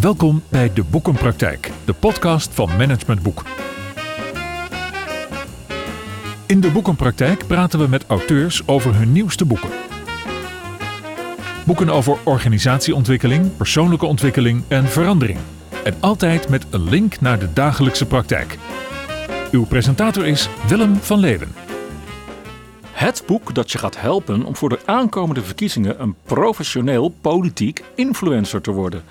Welkom bij De Boekenpraktijk, de podcast van Management Boek. In De Boekenpraktijk praten we met auteurs over hun nieuwste boeken. Boeken over organisatieontwikkeling, persoonlijke ontwikkeling en verandering. En altijd met een link naar de dagelijkse praktijk. Uw presentator is Willem van Leeuwen. Het boek dat je gaat helpen om voor de aankomende verkiezingen een professioneel politiek influencer te worden.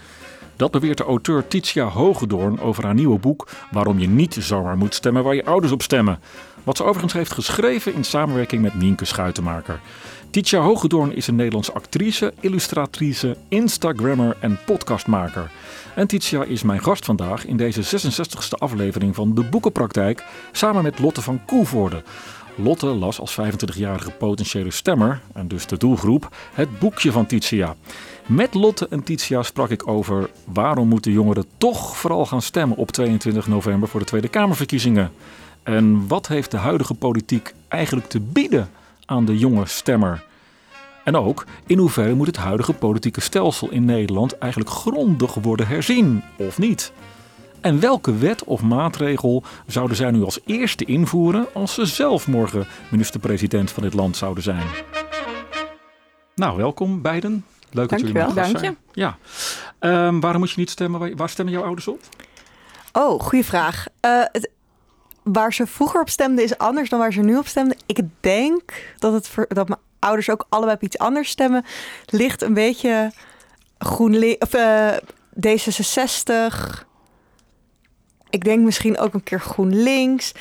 Dat beweert de auteur Titia Hogedoorn over haar nieuwe boek Waarom je niet zomaar moet stemmen waar je ouders op stemmen. Wat ze overigens heeft geschreven in samenwerking met Nienke Schuitenmaker. Titia Hogedoorn is een Nederlandse actrice, illustratrice, Instagrammer en podcastmaker. En Titia is mijn gast vandaag in deze 66e aflevering van De Boekenpraktijk samen met Lotte van Koevoorde. Lotte las als 25-jarige potentiële stemmer, en dus de doelgroep, het boekje van Titia. Met Lotte en Titia sprak ik over waarom moeten jongeren toch vooral gaan stemmen op 22 november voor de Tweede Kamerverkiezingen. En wat heeft de huidige politiek eigenlijk te bieden aan de jonge stemmer? En ook in hoeverre moet het huidige politieke stelsel in Nederland eigenlijk grondig worden herzien, of niet? En welke wet of maatregel zouden zij nu als eerste invoeren als ze zelf morgen minister-president van dit land zouden zijn? Nou, welkom beiden. Leuk dat jullie Dankjewel. Dank zijn. Ja. Ehm, waarom moet je niet stemmen? Waar- stemmen jouw ouders op? Oh, goede vraag. Eh, het, waar ze vroeger op stemden is anders dan waar ze nu op stemden. Ik denk dat, het dat mijn ouders ook allebei op iets anders stemmen. Ligt een beetje GroenLinks of eh, D66. Ik denk misschien ook een keer GroenLinks.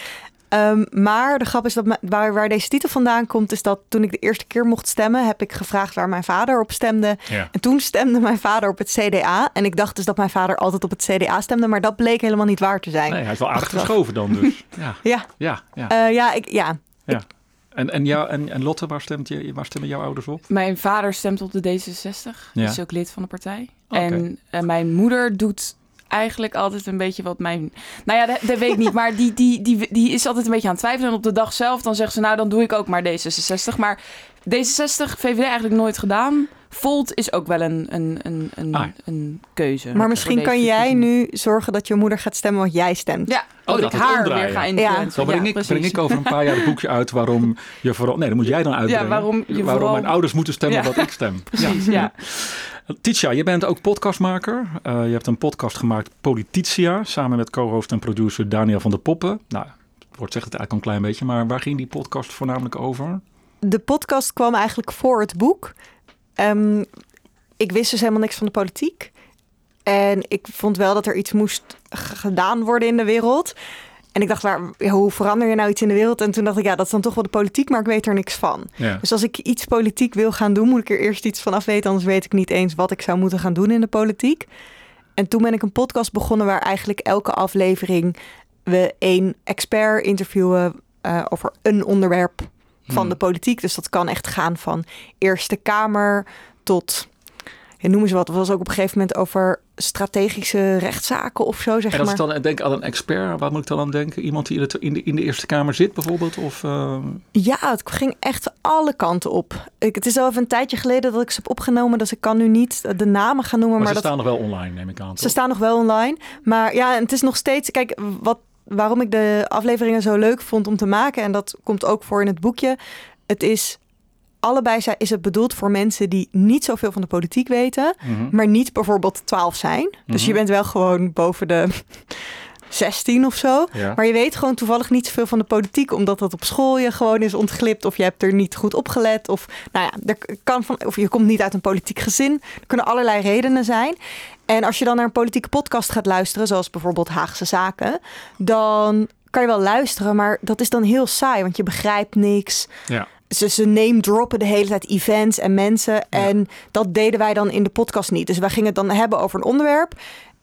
Ehm, maar de grap is dat waar, waar deze titel vandaan komt, is dat toen ik de eerste keer mocht stemmen, heb ik gevraagd waar mijn vader op stemde. Ja. En toen stemde mijn vader op het CDA. En ik dacht dus dat mijn vader altijd op het CDA stemde, maar dat bleek helemaal niet waar te zijn. Nee, hij is wel aardig Achteraf. geschoven dan dus. Ja, Ja, ja, ja. eh, ja, ik, ja. ja. En, en, jou, en, en Lotte, waar, stemt je, waar stemmen jouw ouders op? Mijn vader stemt op de D66. Ja. Is ook lid van de partij. Oké. En eh, mijn moeder doet eigenlijk altijd een beetje wat mijn... Nou ja, dat, dat weet ik niet. Maar die, die, die, die is altijd een beetje aan het twijfelen. En op de dag zelf dan zegt ze... Nou, dan doe ik ook maar D66. Maar D66, VVD eigenlijk nooit gedaan. Volt is ook wel een, een, een, een, Ah. een keuze. Maar misschien kan jij nu zorgen dat je moeder gaat stemmen wat jij stemt. Ja, dat Oh, dat ik het haar omdraaien. weer ga Ja. influencen. Dan breng, Ja, ik, breng ik over een paar jaar het boekje uit waarom je vooral... Nee, dan moet jij dan uitbrengen. Ja, waarom je waarom vooral- mijn ouders moeten stemmen Ja. wat ik stem. Precies, ja. Titia, je bent ook podcastmaker. Eh, je hebt een podcast gemaakt, Polititia, samen met co-host en producer Daniel van der Poppen. Nou, het woord zegt het eigenlijk een klein beetje, maar waar ging die podcast voornamelijk over? De podcast kwam eigenlijk voor het boek. Ehm, ik wist dus helemaal niks van de politiek. En ik vond wel dat er iets moest gedaan worden in de wereld. En ik dacht, waar, hoe verander je nou iets in de wereld? En toen dacht ik, ja, dat is dan toch wel de politiek, maar ik weet er niks van. Ja. Dus als ik iets politiek wil gaan doen, moet ik er eerst iets van af weten. Anders weet ik niet eens wat ik zou moeten gaan doen in de politiek. En toen ben ik een podcast begonnen waar eigenlijk elke aflevering we één expert interviewen eh, over een onderwerp van Hmm. de politiek. Dus dat kan echt gaan van Eerste Kamer tot, ja, noem eens wat. Het was ook op een gegeven moment over strategische rechtszaken of zo, zeg En als maar. ik dan denk aan een expert, waar moet ik dan aan denken? Iemand die in, de, in de Eerste Kamer zit bijvoorbeeld? Of, eh, Ja, het ging echt alle kanten op. Ik, het is al even een tijdje geleden dat ik ze heb opgenomen, dus ik kan nu niet de namen gaan noemen. maar, Maar, ze dat, staan nog wel online, neem ik aan. ze toch? staan nog wel online. Maar ja, en het is nog steeds. Kijk, wat, waarom ik de afleveringen zo leuk vond om te maken, en dat komt ook voor in het boekje. Het is allebei zijn- is het bedoeld voor mensen die niet zoveel van de politiek weten, Mhm. maar niet bijvoorbeeld 12 zijn. Dus Mhm. je bent wel gewoon boven de 16 of zo. Ja. Maar je weet gewoon toevallig niet zoveel van de politiek, omdat dat op school je gewoon is ontglipt. Of je hebt er niet goed op gelet. Of, nou ja, er kan van, of je komt niet uit een politiek gezin. Er kunnen allerlei redenen zijn. En als je dan naar een politieke podcast gaat luisteren, zoals bijvoorbeeld Haagse Zaken, dan kan je wel luisteren, maar dat is dan heel saai, want je begrijpt niks. Ja. Ze, ze name droppen de hele tijd events en mensen. En dat deden wij dan in de podcast niet. Dus wij gingen het dan hebben over een onderwerp.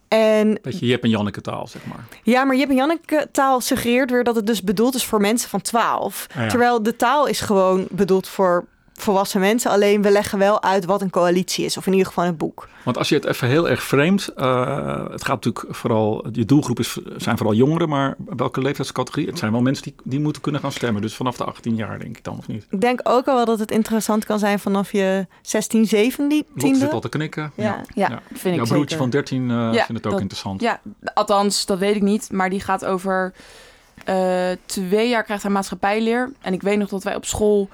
En Beetje Jip en Janneke taal, zeg maar. ja, maar Jip en Janneke taal suggereert weer dat het dus bedoeld is voor mensen van 12. Ah, ja. Terwijl de taal is gewoon bedoeld voor volwassen mensen. Alleen we leggen wel uit wat een coalitie is. Of in ieder geval het boek. Want als je het even heel erg framed, uh, het gaat natuurlijk vooral, je doelgroep is, zijn vooral jongeren, maar welke leeftijdscategorie? Het zijn wel mensen die, die moeten kunnen gaan stemmen. Dus vanaf de 18 jaar denk ik dan, of niet? Ik denk ook al wel dat het interessant kan zijn vanaf je 16, 17. Lot zit al te knikken. Ja, ja, ja. vind ik Jouw broertje van 13 uh, ja, vindt het ook dat, interessant. Ja, althans, dat weet ik niet. Maar die gaat over uh, twee jaar krijgt hij maatschappijleer. En ik weet nog dat wij op school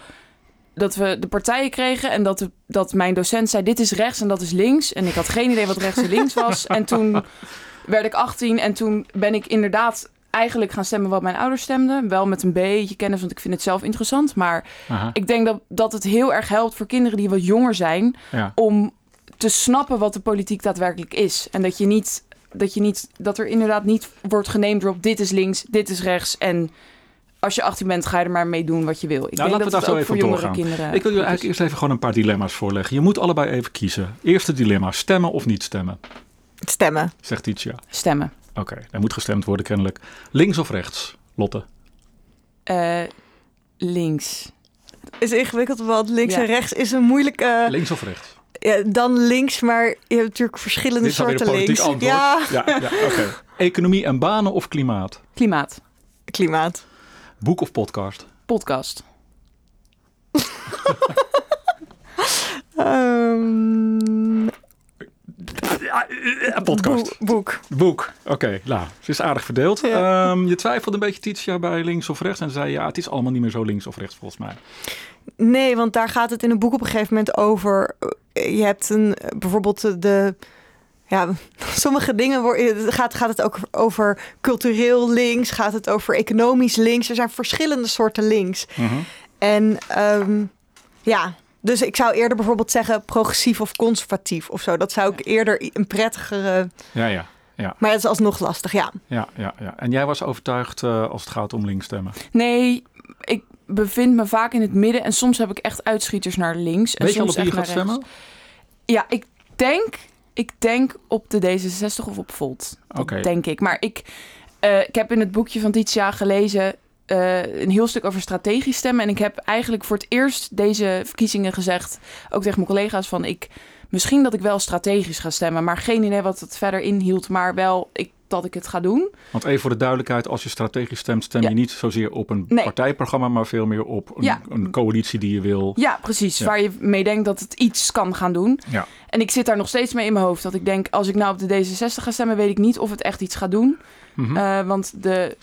dat we de partijen kregen en dat, de, dat mijn docent zei: Dit is rechts en dat is links. En ik had geen idee wat rechts en links was. En toen werd ik 18 en toen ben ik inderdaad eigenlijk gaan stemmen wat mijn ouders stemden. Wel met een beetje kennis, want ik vind het zelf interessant. Maar Aha. ik denk dat, dat het heel erg helpt voor kinderen die wat jonger zijn ja. om te snappen wat de politiek daadwerkelijk is. En dat je niet. Dat, je niet, dat er inderdaad niet wordt genamedropt, dit is links, dit is rechts. En als je 18 bent, ga je er maar mee doen wat je wil. Ik nou, denk dat dat we daar het zo ook even voor doorgaan. jongere kinderen. Ik wil je eigenlijk eerst even gewoon een paar dilemma's voorleggen. Je moet allebei even kiezen. Eerste dilemma: stemmen of niet stemmen? Stemmen. Zegt Titia. Stemmen. Oké, okay, er moet gestemd worden kennelijk. Links of rechts, Lotte? Uh, links. Is ingewikkeld, want links ja. en rechts is een moeilijke. Links of rechts? Ja, dan links, maar je hebt natuurlijk verschillende Dit soorten links. Antwoord. Ja, ja, ja oké. Okay. Economie en banen of klimaat? Klimaat. Klimaat. Boek of podcast? Podcast. um, podcast. Boek. Boek. Boek. Oké, okay, nou, ze is aardig verdeeld. Ja. Um, je twijfelde een beetje, Titia, bij links of rechts. En zei ja, het is allemaal niet meer zo links of rechts volgens mij. Nee, want daar gaat het in een boek op een gegeven moment over. Je hebt een, bijvoorbeeld de. Ja, sommige dingen worden, gaat, gaat het ook over cultureel links, gaat het over economisch links. Er zijn verschillende soorten links. -huh. En um, ja, dus ik zou eerder bijvoorbeeld zeggen progressief of conservatief of zo. Dat zou ik eerder een prettigere. Ja, ja. Ja. Maar het is alsnog lastig, ja. Ja, ja, ja. En jij was overtuigd uh, als het gaat om links stemmen? Nee, ik bevind me vaak in het midden en soms heb ik echt uitschieters naar links. En Weet je al soms op wie je gaat stemmen? Ja, ik denk, ik denk op de D66 of op Volt. Okay. Denk ik. Maar ik, uh, ik heb in het boekje van Titia gelezen uh, een heel stuk over strategisch stemmen. En ik heb eigenlijk voor het eerst deze verkiezingen gezegd, ook tegen mijn collega's, van ik misschien dat ik wel strategisch ga stemmen, maar geen idee wat het verder inhield, maar wel ik, dat ik het ga doen. Want even voor de duidelijkheid, als je strategisch stemt, stem Ja. je niet zozeer op een Nee. partijprogramma, maar veel meer op een, Ja. een coalitie die je wil. Ja, precies. Ja. Waar je mee denkt dat het iets kan gaan doen. Ja. En ik zit daar nog steeds mee in mijn hoofd. Dat ik denk, als ik nou op de D66 ga stemmen, weet ik niet of het echt iets gaat doen. Mhm. Eh, want de,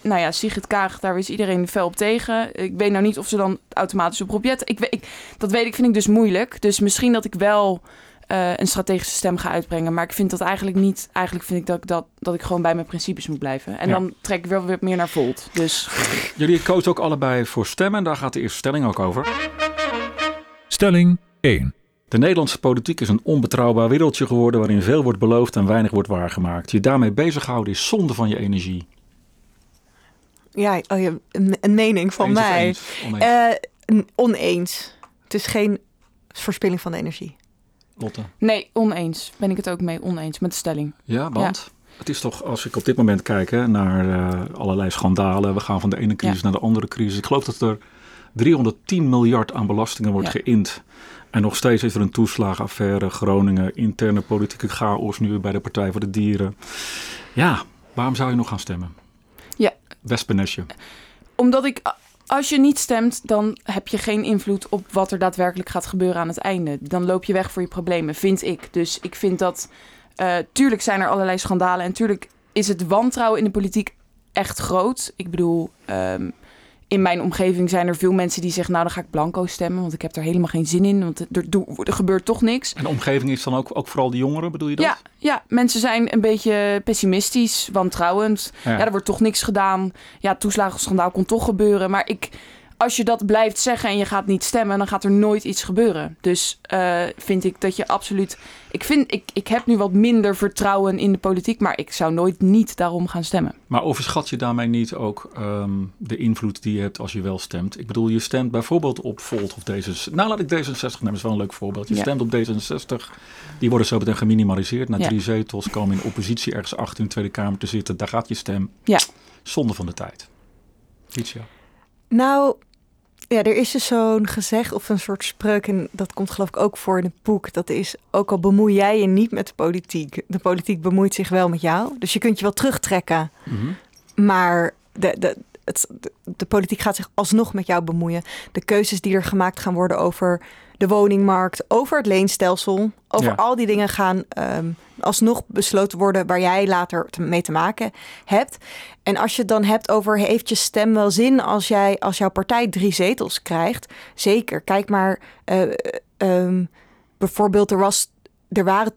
nou ja, Sigrid Kaag, daar is iedereen fel op tegen. Ik weet nou niet of ze dan automatisch op Robjet... Ik, weet- ik, dat weet ik, vind ik dus moeilijk. Dus misschien dat ik wel eh, een strategische stem ga uitbrengen. Maar ik vind dat eigenlijk niet... Eigenlijk vind ik dat ik, dat, dat ik gewoon bij mijn principes moet blijven. En Ja. dan trek ik wel weer meer naar Volt. Dus Jullie kozen ook allebei voor stemmen. Daar gaat de eerste stelling ook over. Stelling 1. De Nederlandse politiek is een onbetrouwbaar wereldje geworden waarin veel wordt beloofd en weinig wordt waargemaakt. Je daarmee bezighouden is zonde van je energie. Ja, oh ja een, een mening van Eens of mij. eens? Oneens. Eh, een- oneens. Het is geen verspilling van energie. Lotte. nee, oneens. Ben ik het ook mee oneens met de stelling. Ja, want het is toch, als ik op dit moment kijk hè, naar eh, allerlei schandalen. We gaan van de ene crisis Ja. naar de andere crisis. Ik geloof dat er 310 miljard aan belastingen wordt Ja. geïnd. En nog steeds is er een toeslagenaffaire, Groningen, interne politieke chaos nu bij de Partij voor de Dieren. Ja, waarom zou je nog gaan stemmen? Ja. Wespennestje. Omdat ik, als je niet stemt, dan heb je geen invloed op wat er daadwerkelijk gaat gebeuren aan het einde. Dan loop je weg voor je problemen, vind ik. Dus ik vind dat, eh, tuurlijk zijn er allerlei schandalen en tuurlijk is het wantrouwen in de politiek echt groot. Ik bedoel, ehm, in mijn omgeving zijn er veel mensen die zeggen, nou dan ga ik blanco stemmen, want ik heb er helemaal geen zin in, want er, gebeurt toch niks. En de omgeving is dan ook, ook vooral de jongeren, bedoel je dat? Ja, ja, mensen zijn een beetje pessimistisch, wantrouwend. Ja. Ja, er wordt toch niks gedaan. Ja, toeslagenschandaal kon toch gebeuren. Maar ik, als je dat blijft zeggen en je gaat niet stemmen, dan gaat er nooit iets gebeuren. Dus eh, vind ik dat je absoluut. Ik, vind, ik, ik heb nu wat minder vertrouwen in de politiek, maar ik zou nooit niet daarom gaan stemmen. Maar overschat je daarmee niet ook ehm, de invloed die je hebt als je wel stemt? Ik bedoel, je stemt bijvoorbeeld op Volt of D66. Nou, laat ik D66 nemen, dat is wel een leuk voorbeeld. Je Ja. stemt op D66, die worden zo meteen geminimaliseerd naar Ja. drie zetels, komen in oppositie ergens achter in de Tweede Kamer te zitten. Daar gaat je stem. Ja. Zonde van de tijd. Ietsja. Nou, Ja, er is dus zo'n gezegd of een soort spreuk, en dat komt geloof ik ook voor in het boek. Dat is, ook al bemoei jij je niet met de politiek, de politiek bemoeit zich wel met jou. Dus je kunt je wel terugtrekken, Mhm. maar de, de, het, de, politiek gaat zich alsnog met jou bemoeien. De keuzes die er gemaakt gaan worden over de woningmarkt, over het leenstelsel, over Ja. al die dingen gaan ehm, alsnog besloten worden waar jij later te- mee te maken hebt. En als je het dan hebt over heeft je stem wel zin als jij als jouw partij drie zetels krijgt, zeker. Kijk maar, eh, ehm, bijvoorbeeld er was, er waren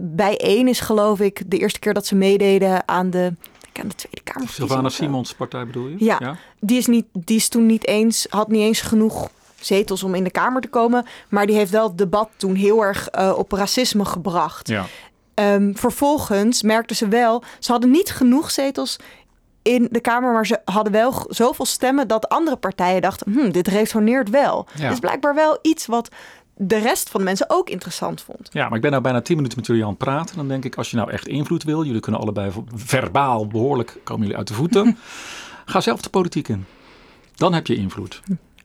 bij één is geloof ik de eerste keer dat ze meededen aan de, aan de Tweede Kamer. Sylvana Simons partij bedoel je? Ja. Die is, niet, die is toen niet eens, had niet eens genoeg zetels om in de Kamer te komen. Maar die heeft wel het debat toen heel erg eh, op racisme gebracht. Ja. Ehm, vervolgens merkten ze wel, ze hadden niet genoeg zetels in de Kamer, maar ze hadden wel zoveel stemmen dat andere partijen dachten, hm, dit resoneert wel. Ja. Dus blijkbaar wel iets wat de rest van de mensen ook interessant vond. Ja, maar ik ben nou bijna tien minuten met jullie aan het praten. Dan denk ik, als je nou echt invloed wil, jullie kunnen allebei verbaal behoorlijk, komen jullie uit de voeten. Ga zelf de politiek in. Dan heb je invloed.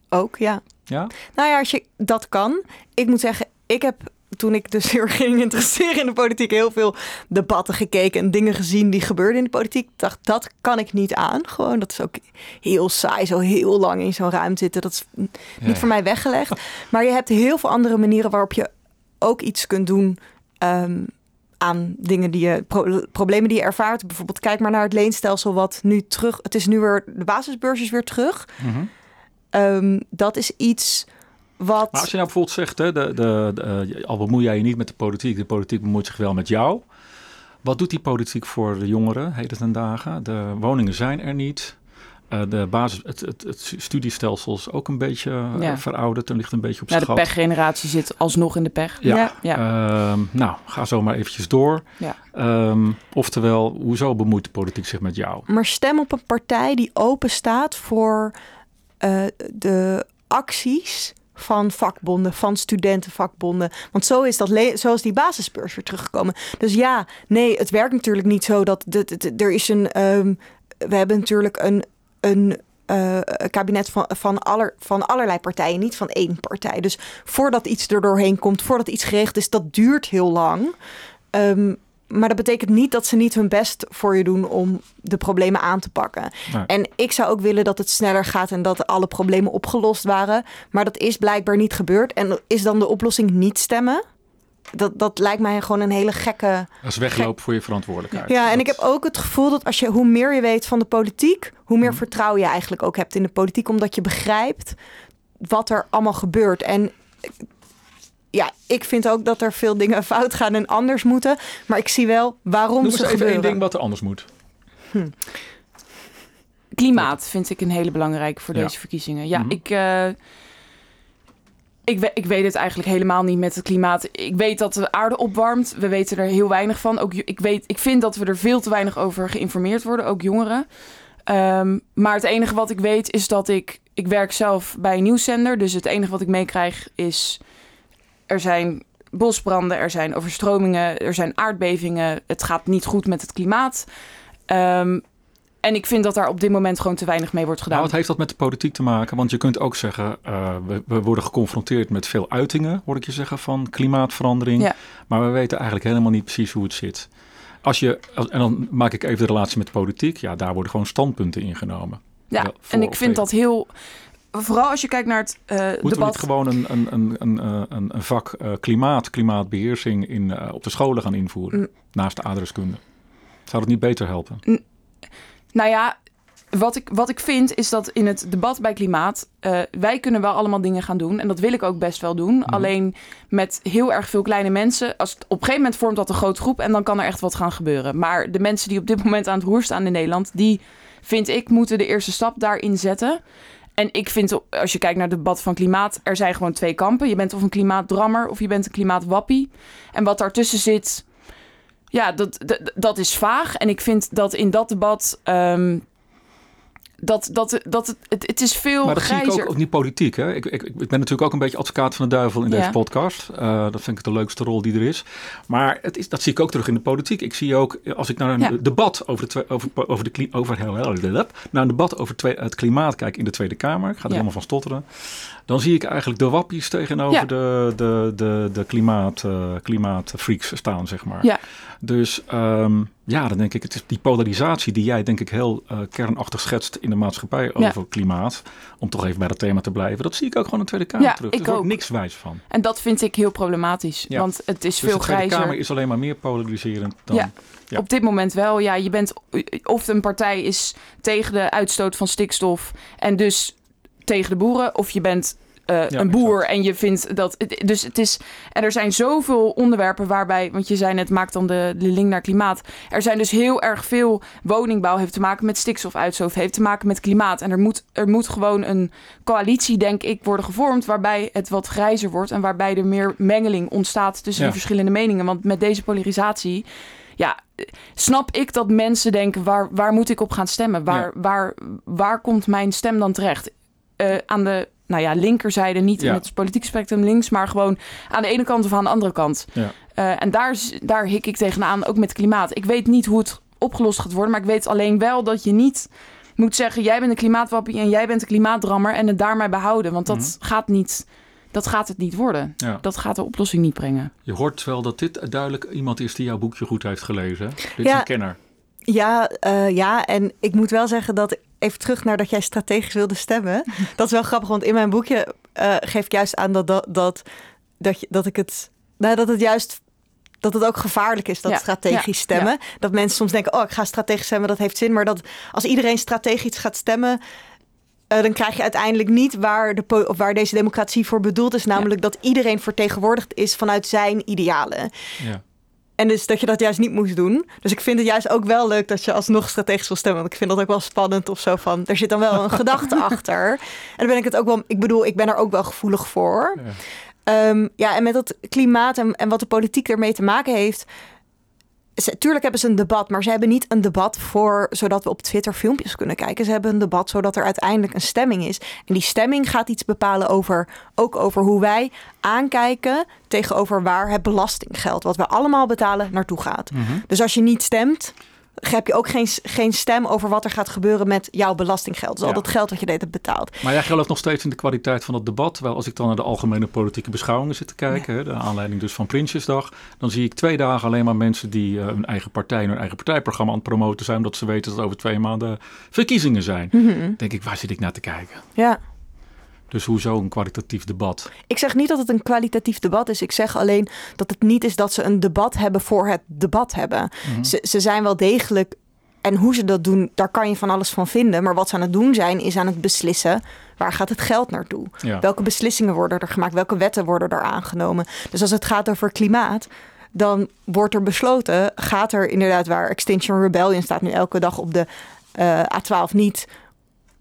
Ook, ja. Ja? Nou ja, als je dat kan. Ik moet zeggen, ik heb toen ik dus heel ging interesseren in de politiek, heel veel debatten gekeken en dingen gezien die gebeurden in de politiek. Ik dacht, dat kan ik niet aan. Gewoon, dat is ook heel saai, zo heel lang in zo'n ruimte zitten. Dat is niet Ja. voor mij weggelegd. Maar je hebt heel veel andere manieren waarop je ook iets kunt doen. ehm, aan dingen die je, pro- problemen die je ervaart. Bijvoorbeeld, kijk maar naar het leenstelsel, wat nu terug. Het is nu weer, de basisbeurs is weer terug. Mhm. Ehm, dat is iets wat. Maar als je nou bijvoorbeeld zegt, hè, de, de, de, eh, al bemoei jij je niet met de politiek, de politiek bemoeit zich wel met jou. Wat doet die politiek voor de jongeren heden ten dagen? De woningen zijn er niet. Eh, de basis, het, het, het studiestelsel is ook een beetje eh, Ja. verouderd en ligt een beetje op Ja, zijn de pechgeneratie zit alsnog in de pech. Ja. Ja. Ja. Ehm, nou, ga zo maar eventjes door. Ja. Ehm, oftewel, hoezo bemoeit de politiek zich met jou? Maar stem op een partij die open staat voor eh, de acties van vakbonden, van studentenvakbonden. Want zo is, dat zo is die basisbeurs weer teruggekomen. Dus ja, nee, het werkt natuurlijk niet zo dat er is een. ehm, we hebben natuurlijk een, een eh, kabinet van, van, aller, van allerlei partijen, niet van één partij. Dus voordat iets er doorheen komt, voordat iets geregeld is, dat duurt heel lang. Ehm, maar dat betekent niet dat ze niet hun best voor je doen om de problemen aan te pakken. Nee. En ik zou ook willen dat het sneller gaat en dat alle problemen opgelost waren. Maar dat is blijkbaar niet gebeurd. En is dan de oplossing niet stemmen? Dat, dat lijkt mij gewoon een hele gekke. Dat is weglopen voor je verantwoordelijkheid. Ja, en ik heb ook het gevoel dat als je hoe meer je weet van de politiek, hoe meer Mhm. vertrouwen je eigenlijk ook hebt in de politiek, omdat je begrijpt wat er allemaal gebeurt. En ja, ik vind ook dat er veel dingen fout gaan en anders moeten. Maar ik zie wel waarom Noem ze even gebeuren. één ding wat er anders moet. Klimaat vind ik een hele belangrijke voor Ja. deze verkiezingen. Ja, Mhm. ik, eh, ik, ik weet het eigenlijk helemaal niet met het klimaat. Ik weet dat de aarde opwarmt. We weten er heel weinig van. Ook, ik, weet, ik vind dat we er veel te weinig over geïnformeerd worden, ook jongeren. Ehm, maar het enige wat ik weet is dat ik... Ik werk zelf bij een nieuwszender. Dus het enige wat ik meekrijg is... Er zijn bosbranden, er zijn overstromingen, er zijn aardbevingen. Het gaat niet goed met het klimaat. Ehm, en ik vind dat daar op dit moment gewoon te weinig mee wordt gedaan. Nou, wat heeft dat met de politiek te maken? Want je kunt ook zeggen, eh, we, we worden geconfronteerd met veel uitingen, hoor ik je zeggen, van klimaatverandering. Ja. Maar we weten eigenlijk helemaal niet precies hoe het zit. Als je, en dan maak ik even de relatie met de politiek. Ja, daar worden gewoon standpunten ingenomen. Ja, en ik vind tegen. dat heel... Vooral als je kijkt naar het eh, Moeten we debat... niet gewoon een, een, een, een, eh, een, vak eh, klimaat, klimaatbeheersing in, op de scholen gaan invoeren? Mm. Naast de aardrijkskunde. Zou dat niet beter helpen? Nou ja, wat ik, wat ik vind is dat in het debat bij klimaat... wij kunnen wel allemaal dingen gaan doen. En dat wil ik ook best wel doen. Mhm. Alleen met heel erg veel kleine mensen... Als het, op een gegeven moment vormt dat een grote groep... en dan kan er echt wat gaan gebeuren. Maar de mensen die op dit moment aan het roer staan in Nederland... die, vind ik, moeten de eerste stap daarin zetten... En ik vind, als je kijkt naar het debat van klimaat, er zijn gewoon twee kampen. Je bent of een klimaatdrammer of je bent een klimaatwappie. En wat daartussen zit, ja, dat, dat, is vaag. En ik vind dat in dat debat, ehm, dat, dat, dat het, het, het is veel Maar dat zie ik ook, ook niet politiek. Hè? Ik, ik, ik ben natuurlijk ook een beetje advocaat van de duivel in Ja. deze podcast. Eh, dat vind ik de leukste rol die er is. Maar het is, dat zie ik ook terug in de politiek. Ik zie ook, als ik naar een Ja. debat over, de, over, over, de, over, naar een debat over twee- het klimaat kijk in de Tweede Kamer. Ik ga er Ja. helemaal van stotteren. Dan zie ik eigenlijk de wappies tegenover Ja. de, de, de, de klimaat, eh, klimaatfreaks staan, zeg maar. Ja. Dus ehm, ja, dan denk ik, het is die polarisatie die jij denk ik heel eh, kernachtig schetst in de maatschappij Ja. over klimaat. Om toch even bij dat thema te blijven. Dat zie ik ook gewoon in de Tweede Kamer Ja, terug. ik er wordt niks wijs van. En dat vind ik heel problematisch. Ja. Want het is Dus veel de Tweede grijzer. Kamer is alleen maar meer polariserend dan... Ja. Ja. Op dit moment wel. Ja, je bent of een partij is tegen de uitstoot van stikstof en dus tegen de boeren, of je bent eh, Ja, een boer exact. en je vindt dat. Dus het is. En er zijn zoveel onderwerpen waarbij, want je zei net, maakt dan de, de link naar klimaat. Er zijn dus heel erg veel woningbouw heeft te maken met stikstofuitstoot, heeft te maken met klimaat. En er moet, er moet gewoon een coalitie, denk ik, worden gevormd waarbij het wat grijzer wordt en waarbij er meer mengeling ontstaat tussen Ja. die verschillende meningen. Want met deze polarisatie ja, snap ik dat mensen denken: waar, waar moet ik op gaan stemmen? Waar, Ja. waar, waar komt mijn stem dan terecht? Eh, aan de nou ja, linkerzijde, niet Ja. in het politieke spectrum links, maar gewoon aan de ene kant of aan de andere kant. Ja. Eh, en daar, daar hik ik tegenaan, ook met klimaat. Ik weet niet hoe het opgelost gaat worden, maar ik weet alleen wel dat je niet moet zeggen: jij bent een klimaatwappie en jij bent een klimaatdrammer en het daarmee behouden. Want dat Mhm. gaat niet. Dat gaat het niet worden. Ja. Dat gaat de oplossing niet brengen. Je hoort wel dat dit duidelijk iemand is die jouw boekje goed heeft gelezen. Dit is Ja. een kenner. Ja, eh, ja, en ik moet wel zeggen dat even terug naar dat jij strategisch wilde stemmen. dat is wel grappig, want in mijn boekje eh, geef ik juist aan dat, dat, dat, dat, je, dat ik het. Nou, dat het juist. Dat het ook gevaarlijk is, dat Ja, strategisch ja, stemmen. Dat mensen soms denken, oh, ik ga strategisch stemmen, dat heeft zin. Maar dat als iedereen strategisch gaat stemmen, eh, dan krijg je uiteindelijk niet waar, de, waar deze democratie voor bedoeld is. Namelijk dat iedereen vertegenwoordigd is vanuit zijn idealen. Ja. En dus dat je dat juist niet moest doen. Dus ik vind het juist ook wel leuk dat je alsnog strategisch wil stemmen. Want ik vind dat ook wel spannend of zo van... Er zit dan wel een gedachte achter. En dan ben ik het ook wel... Ik bedoel, ik ben er ook wel gevoelig voor. Ja. Ehm, ja, en met dat klimaat en, en wat de politiek ermee te maken heeft... Ze, tuurlijk hebben ze een debat, maar ze hebben niet een debat voor zodat we op Twitter filmpjes kunnen kijken. Ze hebben een debat zodat er uiteindelijk een stemming is. En die stemming gaat iets bepalen over ook over hoe wij aankijken tegenover waar het belastinggeld, wat we allemaal betalen, naartoe gaat. Mhm. Dus als je niet stemt, heb je ook geen, geen stem over wat er gaat gebeuren met jouw belastinggeld. Dus al dat geld wat je deed hebt betaald. Maar jij gelooft nog steeds in de kwaliteit van het debat. Terwijl als ik dan naar de algemene politieke beschouwingen zit te kijken, hè, de aanleiding dus van Prinsjesdag, dan zie ik twee dagen alleen maar mensen die eh, hun eigen partij en hun eigen partijprogramma aan het promoten zijn, omdat ze weten dat er over twee maanden verkiezingen zijn. Mhm. Denk ik, waar zit ik naar te kijken? Ja. Dus hoezo een kwalitatief debat? Ik zeg niet dat het een kwalitatief debat is. Ik zeg alleen dat het niet is dat ze een debat hebben voor het debat hebben. Mhm. Ze, ze zijn wel degelijk. En hoe ze dat doen, daar kan je van alles van vinden. Maar wat ze aan het doen zijn, is aan het beslissen waar gaat het geld naartoe. Ja. Welke beslissingen worden er gemaakt? Welke wetten worden er aangenomen? Dus als het gaat over klimaat, dan wordt er besloten, gaat er inderdaad waar Extinction Rebellion staat nu elke dag op de eh, A12 niet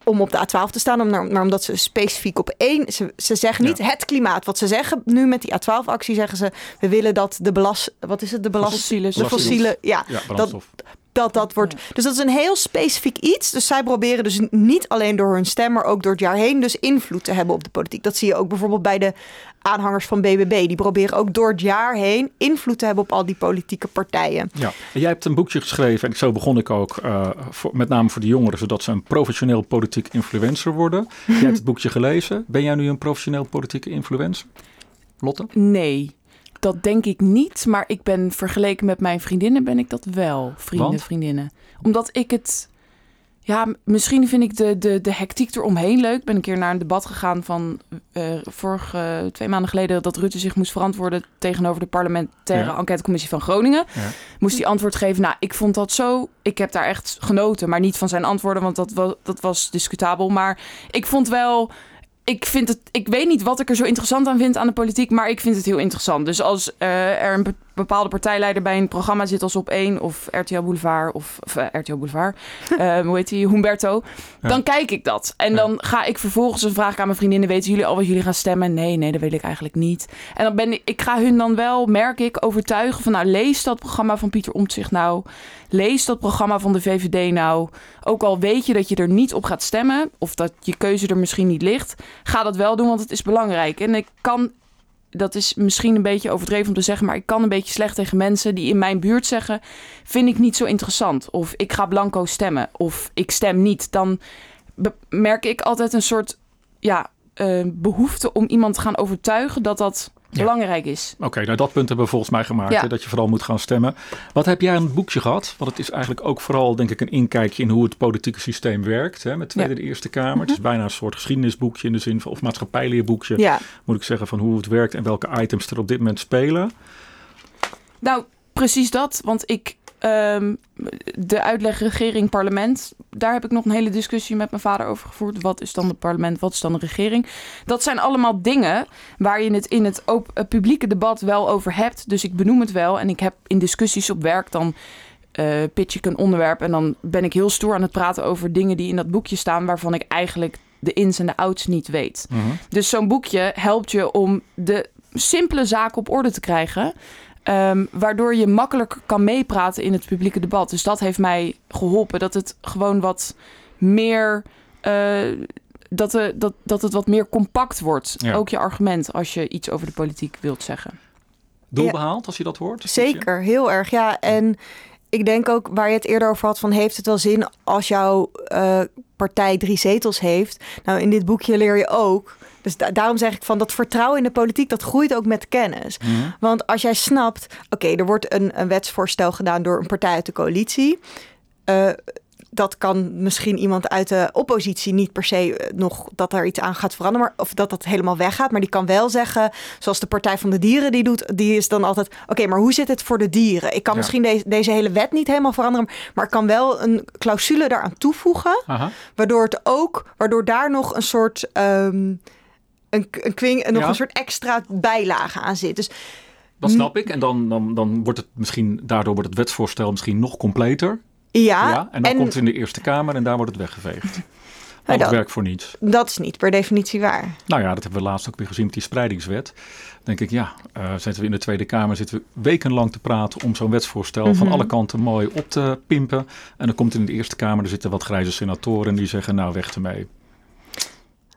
om op de A12 te staan, om- maar omdat ze specifiek op één, ze, ze zeggen niet het klimaat. Wat ze zeggen nu met die A12-actie zeggen ze, we willen dat de belast, wat is het, de belast, Fossiele de fossiele, ja, Ja, brandstof. Dat dat wordt. Dus dat is een heel specifiek iets. Dus zij proberen dus niet alleen door hun stem, maar ook door het jaar heen dus invloed te hebben op de politiek. Dat zie je ook bijvoorbeeld bij de aanhangers van BBB. Die proberen ook door het jaar heen invloed te hebben op al die politieke partijen. Ja, en jij hebt een boekje geschreven en zo begon ik ook, eh, voor, met name voor de jongeren, zodat ze een professioneel politiek influencer worden. Jij hebt het boekje gelezen. Ben jij nu een professioneel politieke influencer? Lotte? Nee, dat denk ik niet. Maar ik ben vergeleken met mijn vriendinnen ben ik dat wel. Vrienden, Want? vriendinnen. Omdat ik het... Ja, misschien vind ik de, de, de hectiek eromheen leuk. Ik ben een keer naar een debat gegaan van eh vorige twee maanden geleden... dat Rutte zich moest verantwoorden tegenover de parlementaire Ja. enquêtecommissie van Groningen. Ja. Moest hij antwoord geven. Nou, ik vond dat zo... Ik heb daar echt genoten, maar niet van zijn antwoorden... want dat, dat was discutabel. Maar ik vond wel ik vind het, ik weet niet wat ik er zo interessant aan vind aan de politiek, maar ik vind het heel interessant. Dus als eh, er een bepaalde partijleider bij een programma zit als op 1 of RTL Boulevard of, of eh, RTL Boulevard, eh, hoe heet die, Humberto, Ja. dan kijk ik dat. En Ja. dan ga ik vervolgens een vraag aan mijn vriendinnen, weten jullie al wat jullie gaan stemmen? Nee, nee, dat weet ik eigenlijk niet. En dan ben ik, ik ga hun dan wel, merk ik, overtuigen van nou, lees dat programma van Pieter Omtzigt nou, lees dat programma van de VVD nou. Ook al weet je dat je er niet op gaat stemmen, of dat je keuze er misschien niet ligt, ga dat wel doen, want het is belangrijk. En ik kan dat is misschien een beetje overdreven om te zeggen, maar ik kan een beetje slecht tegen mensen die in mijn buurt zeggen: vind ik niet zo interessant. Of ik ga blanco stemmen. Of ik stem niet. Dan merk ik altijd een soort ja, eh, behoefte om iemand te gaan overtuigen dat dat Ja. belangrijk is. Oké, nou dat punt hebben we volgens mij gemaakt. Ja. Hè, dat je vooral moet gaan stemmen. Wat heb jij aan het boekje gehad? Want het is eigenlijk ook vooral, denk ik, een inkijkje in hoe het politieke systeem werkt. Hè, met Tweede Ja. de Eerste Kamer. Het is bijna een soort geschiedenisboekje in de zin van, of maatschappijleerboekje. Moet ik zeggen, van hoe het werkt en welke items er op dit moment spelen. Nou, precies dat. Want ik. Ehm, de uitleg regering parlement. Daar heb ik nog een hele discussie met mijn vader over gevoerd. Wat is dan het parlement? Wat is dan de regering? Dat zijn allemaal dingen waar je het in het het publieke debat wel over hebt. Dus ik benoem het wel. En ik heb in discussies op werk dan. eh pitch ik een onderwerp en dan ben ik heel stoer aan het praten over dingen die in dat boekje staan, waarvan ik eigenlijk de ins en de outs niet weet. Dus zo'n boekje helpt je om de simpele zaken op orde te krijgen. Ehm, waardoor je makkelijker kan meepraten in het publieke debat. Dus dat heeft mij geholpen. Dat het gewoon wat meer. eh, dat, de, dat, dat het wat meer compact wordt. Ja. Ook je argument als je iets over de politiek wilt zeggen. Doel Ja. behaald als je dat hoort? zeker. Heel erg. Ja, en ik denk ook waar je het eerder over had van heeft het wel zin als jouw eh, partij drie zetels heeft. Nou, in dit boekje leer je ook. Dus da- daarom zeg ik van dat vertrouwen in de politiek, dat groeit ook met kennis. Mhm. Want als jij snapt, oké, er wordt een, een wetsvoorstel gedaan door een partij uit de coalitie. Eh, dat kan misschien iemand uit de oppositie niet per se eh, nog dat er iets aan gaat veranderen, maar, of dat dat helemaal weggaat. Maar die kan wel zeggen, zoals de Partij van de Dieren die doet, die is dan altijd: oké, maar hoe zit het voor de dieren? Ik kan Ja. misschien deze, deze hele wet niet helemaal veranderen, maar ik kan wel een clausule daaraan toevoegen, Aha. waardoor het ook, waardoor daar nog een soort. ehm, een, een, kwing, nog Ja. een soort extra bijlage aan zit. Dus Dat snap ik. En dan, dan, dan wordt het misschien, daardoor wordt het wetsvoorstel misschien nog completer. Ja, ja, en dan komt het in de Eerste Kamer en daar wordt het weggeveegd. Al het dat- werk voor niets. dat is niet per definitie waar. Nou ja, dat hebben we laatst ook weer gezien met die spreidingswet. Dan denk ik, ja, eh, zitten we in de Tweede Kamer, zitten we wekenlang te praten om zo'n wetsvoorstel van Mhm. alle kanten mooi op te pimpen. En dan komt in de Eerste Kamer, er zitten wat grijze senatoren die zeggen, nou weg ermee.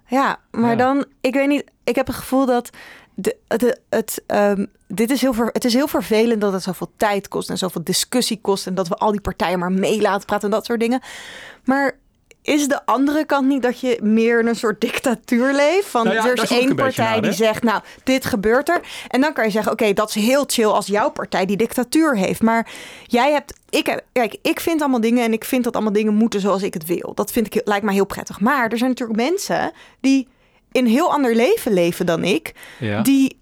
Ja, maar Ja. dan, ik weet niet, ik heb het gevoel dat de, de, het, ehm, dit is heel ver, het is heel vervelend dat het zoveel tijd kost en zoveel discussie kost en dat we al die partijen maar mee laten praten en dat soort dingen. Maar is de andere kant niet dat je meer in een soort dictatuur leeft? Van Nou ja, er is één partij naar, die zegt, nou, dit gebeurt er. En dan kan je zeggen, oké, dat is heel chill als jouw partij die dictatuur heeft. Maar jij hebt, ik heb, kijk, ik vind allemaal dingen en ik vind dat allemaal dingen moeten zoals ik het wil. Dat vind ik, lijkt mij heel prettig. Maar er zijn natuurlijk mensen die een heel ander leven leven dan ik. Ja. Die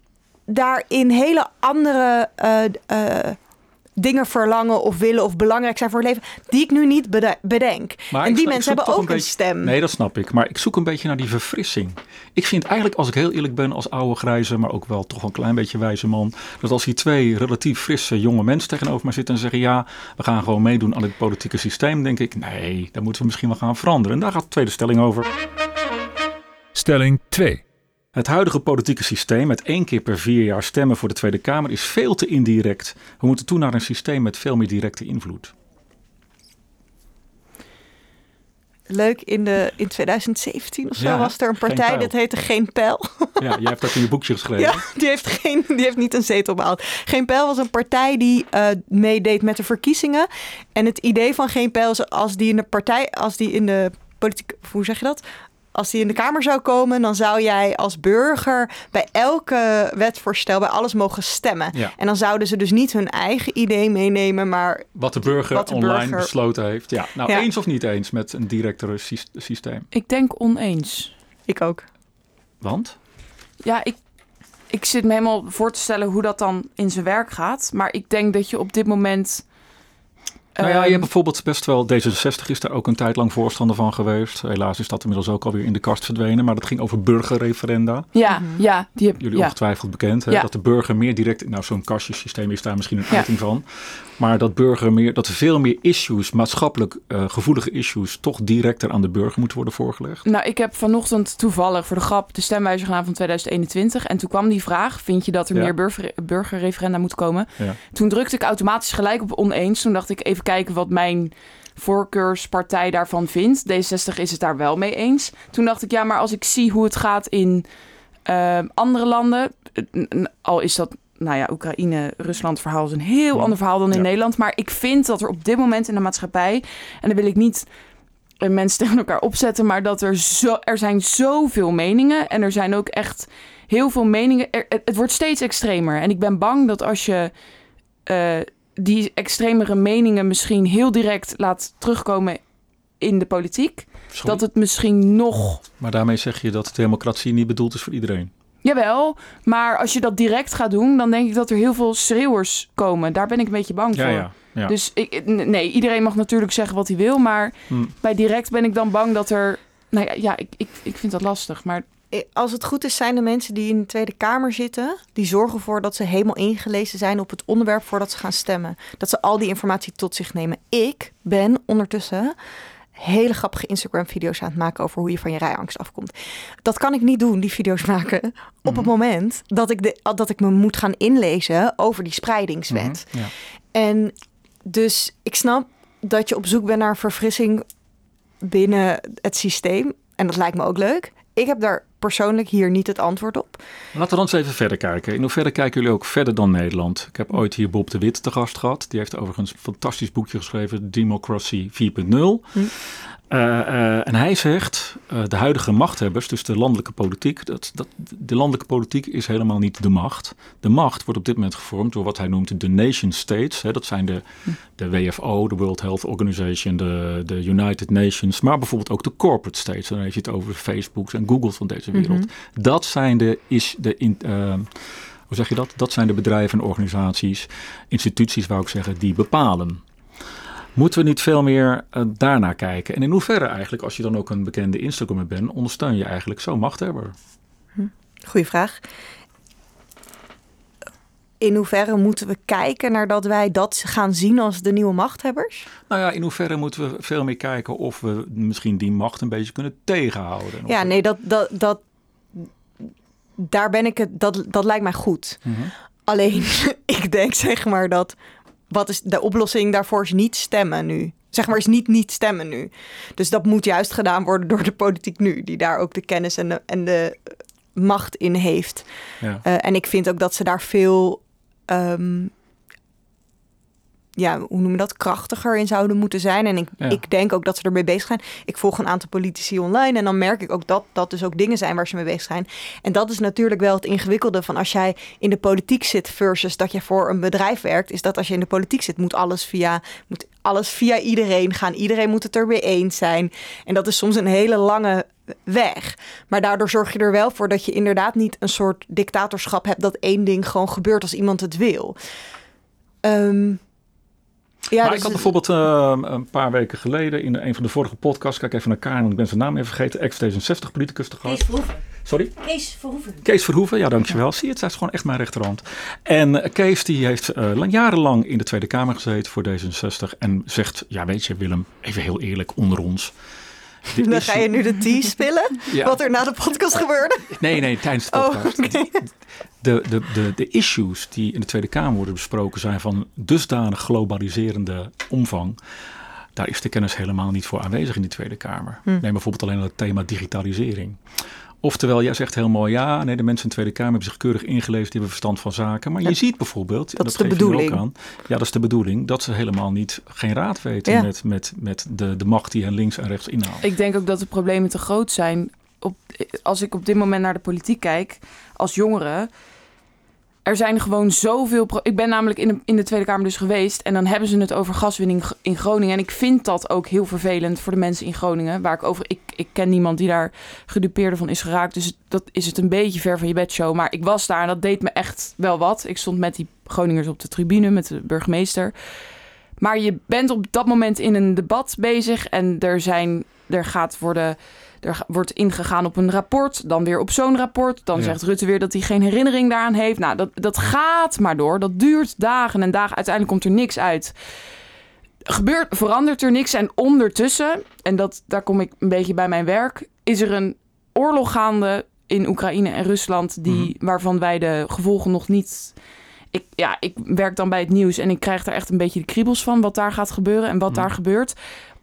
daarin hele andere eh, eh, dingen verlangen of willen of belangrijk zijn voor het leven. Die ik nu niet bede- bedenk. Maar en die mensen hebben ook een beetje- stem. Nee, dat snap ik. Maar ik zoek een beetje naar die verfrissing. Ik vind eigenlijk, als ik heel eerlijk ben, als oude grijze, maar ook wel toch een klein beetje wijze man, dat als hier twee relatief frisse jonge mensen tegenover mij zitten en zeggen: ja, we gaan gewoon meedoen aan het politieke systeem, denk ik: nee, daar moeten we misschien wel gaan veranderen. En daar gaat de tweede stelling over. Stelling 2. Het huidige politieke systeem met één keer per vier jaar stemmen voor de Tweede Kamer is veel te indirect. We moeten toe naar een systeem met veel meer directe invloed. Leuk, in, de, in 2017 of zo Ja, was er een partij, dat heette Geen Pijl. Ja, jij hebt dat in je boekje geschreven. Ja, die heeft, geen, die heeft niet een zetel behaald. Geen Pijl was een partij die eh, meedeed met de verkiezingen. En het idee van Geen Pijl is als die in de partij, als die in de politiek, hoe zeg je dat? Als die in de Kamer zou komen, dan zou jij als burger bij elke wetsvoorstel, bij alles mogen stemmen. Ja. En dan zouden ze dus niet hun eigen idee meenemen, maar Wat de burger Wat de online burger- besloten heeft. Ja, nou Ja. eens of niet eens met een directere sys- systeem. Ik denk oneens. ik ook. Want? Ja, ik, ik zit me helemaal voor te stellen hoe dat dan in zijn werk gaat. Maar ik denk dat je op dit moment Nou ja, je Ehm, hebt bijvoorbeeld best wel, D66 is daar ook een tijd lang voorstander van geweest. Helaas is dat inmiddels ook alweer in de kast verdwenen. Maar dat ging over burgerreferenda. Ja, ja, die heb Jullie ja. ongetwijfeld bekend. Hè? Ja. Dat de burger meer direct, nou zo'n kastjesysteem is daar misschien een uiting van. Maar dat burger meer, dat er veel meer issues, maatschappelijk eh, gevoelige issues, toch directer aan de burger moeten worden voorgelegd. Nou, ik heb vanochtend toevallig voor de grap de stemwijzer gedaan van 2021. En toen kwam die vraag, vind je dat er Ja. meer burger, burgerreferenda moet komen? Ja. Toen drukte ik automatisch gelijk op oneens. Toen dacht ik even kijken wat mijn voorkeurspartij daarvan vindt. D60 is het daar wel mee eens. Toen dacht ik, ja, maar als ik zie hoe het gaat in eh, andere landen... eh, al is dat, nou ja, Oekraïne, Rusland verhaal is een heel Ja. ander verhaal dan in Ja. Nederland. Maar ik vind dat er op dit moment in de maatschappij... en dan wil ik niet mensen tegen elkaar opzetten... maar dat er, zo, er zijn zoveel meningen... en er zijn ook echt heel veel meningen... Er, het, wordt steeds extremer. En ik ben bang dat als je... eh, die extremere meningen misschien heel direct laat terugkomen in de politiek, Sorry. dat het misschien nog. Maar daarmee zeg je dat democratie niet bedoeld is voor iedereen. Jawel, maar als je dat direct gaat doen, dan denk ik dat er heel veel schreeuwers komen. Daar ben ik een beetje bang Ja, voor. ja. ja. Dus ik, nee, iedereen mag natuurlijk zeggen wat hij wil, maar Hm. bij direct ben ik dan bang dat er. Nou ja, ja ik, ik, ik vind dat lastig. Maar Eh, Als het goed is, zijn de mensen die in de Tweede Kamer zitten, die zorgen ervoor dat ze helemaal ingelezen zijn op het onderwerp voordat ze gaan stemmen. Dat ze al die informatie tot zich nemen. Ik ben ondertussen hele grappige Instagram-video's aan het maken over hoe je van je rijangst afkomt. Dat kan ik niet doen, die video's maken, op het Mhm. moment dat ik, de, dat ik me moet gaan inlezen over die spreidingswet. Mhm, Ja. En dus ik snap dat je op zoek bent naar verfrissing binnen het systeem. En dat lijkt me ook leuk. Ik heb daar persoonlijk hier niet het antwoord op. Laten we dan eens even verder kijken. In hoeverre kijken jullie ook verder dan Nederland? Ik heb ooit hier Bob de Wit te gast gehad. Die heeft overigens een fantastisch boekje geschreven, Democracy 4.0. Hm. Eh, eh, en hij zegt, eh, de huidige machthebbers, dus de landelijke politiek, dat, dat, de landelijke politiek is helemaal niet de macht. De macht wordt op dit moment gevormd door wat hij noemt de nation states. Hè, dat zijn de, de WFO, de World Health Organization, de, de United Nations, maar bijvoorbeeld ook de corporate states. Dan heeft je het over Facebooks en Googles van deze wereld. Mhm. Dat zijn de, is de in, hoe zeg je dat? Dat zijn de bedrijven en organisaties, instituties, wou ik zeggen, die bepalen. Moeten we niet veel meer eh, daarnaar kijken? En in hoeverre eigenlijk, als je dan ook een bekende Instagrammer bent, ondersteun je eigenlijk zo'n machthebber? Goeie vraag. In hoeverre moeten we kijken naar dat wij dat gaan zien als de nieuwe machthebbers? Nou ja, in hoeverre moeten we veel meer kijken of we misschien die macht een beetje kunnen tegenhouden? Ja, nee, dat, dat, dat, daar ben ik het, dat, dat lijkt mij goed. Mhm. Alleen, ik denk zeg maar dat, wat is de oplossing daarvoor is niet stemmen nu. Zeg maar is niet niet stemmen nu. Dus dat moet juist gedaan worden door de politiek nu, die daar ook de kennis en de, en de macht in heeft. Ja. Eh, en ik vind ook dat ze daar veel, ehm, ja, hoe noem je dat, krachtiger in zouden moeten zijn. En ik, Ja. ik denk ook dat ze ermee bezig zijn. Ik volg een aantal politici online en dan merk ik ook dat dat dus ook dingen zijn waar ze mee bezig zijn. En dat is natuurlijk wel het ingewikkelde van als jij in de politiek zit versus dat je voor een bedrijf werkt, is dat als je in de politiek zit, moet alles via, moet alles via iedereen gaan. Iedereen moet het er mee eens zijn. En dat is soms een hele lange weg. Maar daardoor zorg je er wel voor dat je inderdaad niet een soort dictatorschap hebt dat één ding gewoon gebeurt als iemand het wil. Ehm, ja, maar dus ik had bijvoorbeeld eh, een paar weken geleden in een van de vorige podcasts, kijk even naar Karen, want ik ben zijn naam even vergeten, ex-D66 politicus te gast. Kees Verhoeven. Sorry? Kees Verhoeven. Kees Verhoeven, ja dankjewel. Zie je, het is gewoon echt mijn rechterhand. En eh, Kees die heeft eh, lang- jarenlang in de Tweede Kamer gezeten voor D66 en zegt, ja weet je Willem, even heel eerlijk onder ons. Dit dan ga je nu de tease spillen, Ja. wat er na de podcast gebeurde. Nee, nee, tijdens de Oh, podcast. de, de, de, de issues die in de Tweede Kamer worden besproken zijn van dusdanig globaliserende omvang. Daar is de kennis helemaal niet voor aanwezig in die Tweede Kamer. Hm. Neem bijvoorbeeld alleen het thema digitalisering. Oftewel, jij zegt heel mooi, ja, nee, de mensen in de Tweede Kamer hebben zich keurig ingelezen, die hebben verstand van zaken. Maar je ziet bijvoorbeeld, en dat is de ook bedoeling. aan, ja, dat is de bedoeling, dat ze helemaal niet geen raad weten Ja. met, met, met de, de macht die hen links en rechts inhaalt. Ik denk ook dat de problemen te groot zijn. Op, als ik op dit moment naar de politiek kijk, als jongere. Er zijn gewoon zoveel. Ik ben namelijk in de, in de Tweede Kamer dus geweest. En dan hebben ze het over gaswinning in Groningen. En ik vind dat ook heel vervelend voor de mensen in Groningen. Waar ik over. Ik, ik ken niemand die daar gedupeerde van is geraakt. Dus dat is het een beetje ver van je bedshow. Maar ik was daar en dat deed me echt wel wat. Ik stond met die Groningers op de tribune, met de burgemeester. Maar je bent op dat moment in een debat bezig en er zijn, er gaat worden, er wordt ingegaan op een rapport, dan weer op zo'n rapport. Dan Ja. zegt Rutte weer dat hij geen herinnering daaraan heeft. Nou, dat, dat gaat maar door. Dat duurt dagen en dagen. Uiteindelijk komt er niks uit. Gebeurt, verandert er niks. En ondertussen, en dat, daar kom ik een beetje bij mijn werk, is er een oorlog gaande in Oekraïne en Rusland, die, waarvan wij de gevolgen nog niet. Ik, ja, ik werk dan bij het nieuws en ik krijg daar echt een beetje de kriebels van wat daar gaat gebeuren en wat daar gebeurt.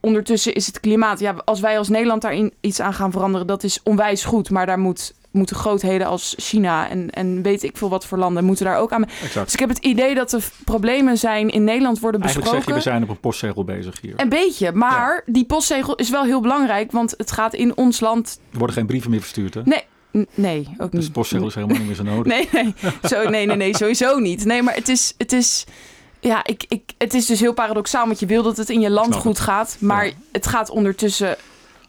Ondertussen is het klimaat, ja, als wij als Nederland daar iets aan gaan veranderen, dat is onwijs goed. Maar daar moet, moeten grootheden als China en, en weet ik veel wat voor landen moeten daar ook aan. Exact. Dus ik heb het idee dat er problemen zijn in Nederland worden Eigenlijk zeg je, besproken. we zijn op een postzegel bezig hier. Een beetje, maar die postzegel is wel heel belangrijk, want het gaat in ons land. Er worden geen brieven meer verstuurd, hè? Nee, nee, ook Dus niet. de postzegel is helemaal niet meer zo nodig. Nee, nee, zo, nee, nee, nee, sowieso niet. Nee, maar het is, het is, ja, ik, ik, het is dus heel paradoxaal, want je wil dat het in je land goed gaat, maar Ja. het gaat ondertussen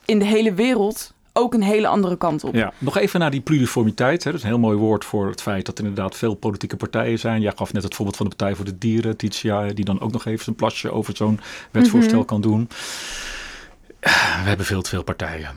in de hele wereld ook een hele andere kant op. Ja, nog even naar die pluriformiteit. Hè. Dat is een heel mooi woord voor het feit dat er inderdaad veel politieke partijen zijn. Jij gaf net het voorbeeld van de Partij voor de Dieren, Titia, die dan ook nog even zijn plasje over zo'n wetsvoorstel Mhm. kan doen. We hebben veel te veel partijen.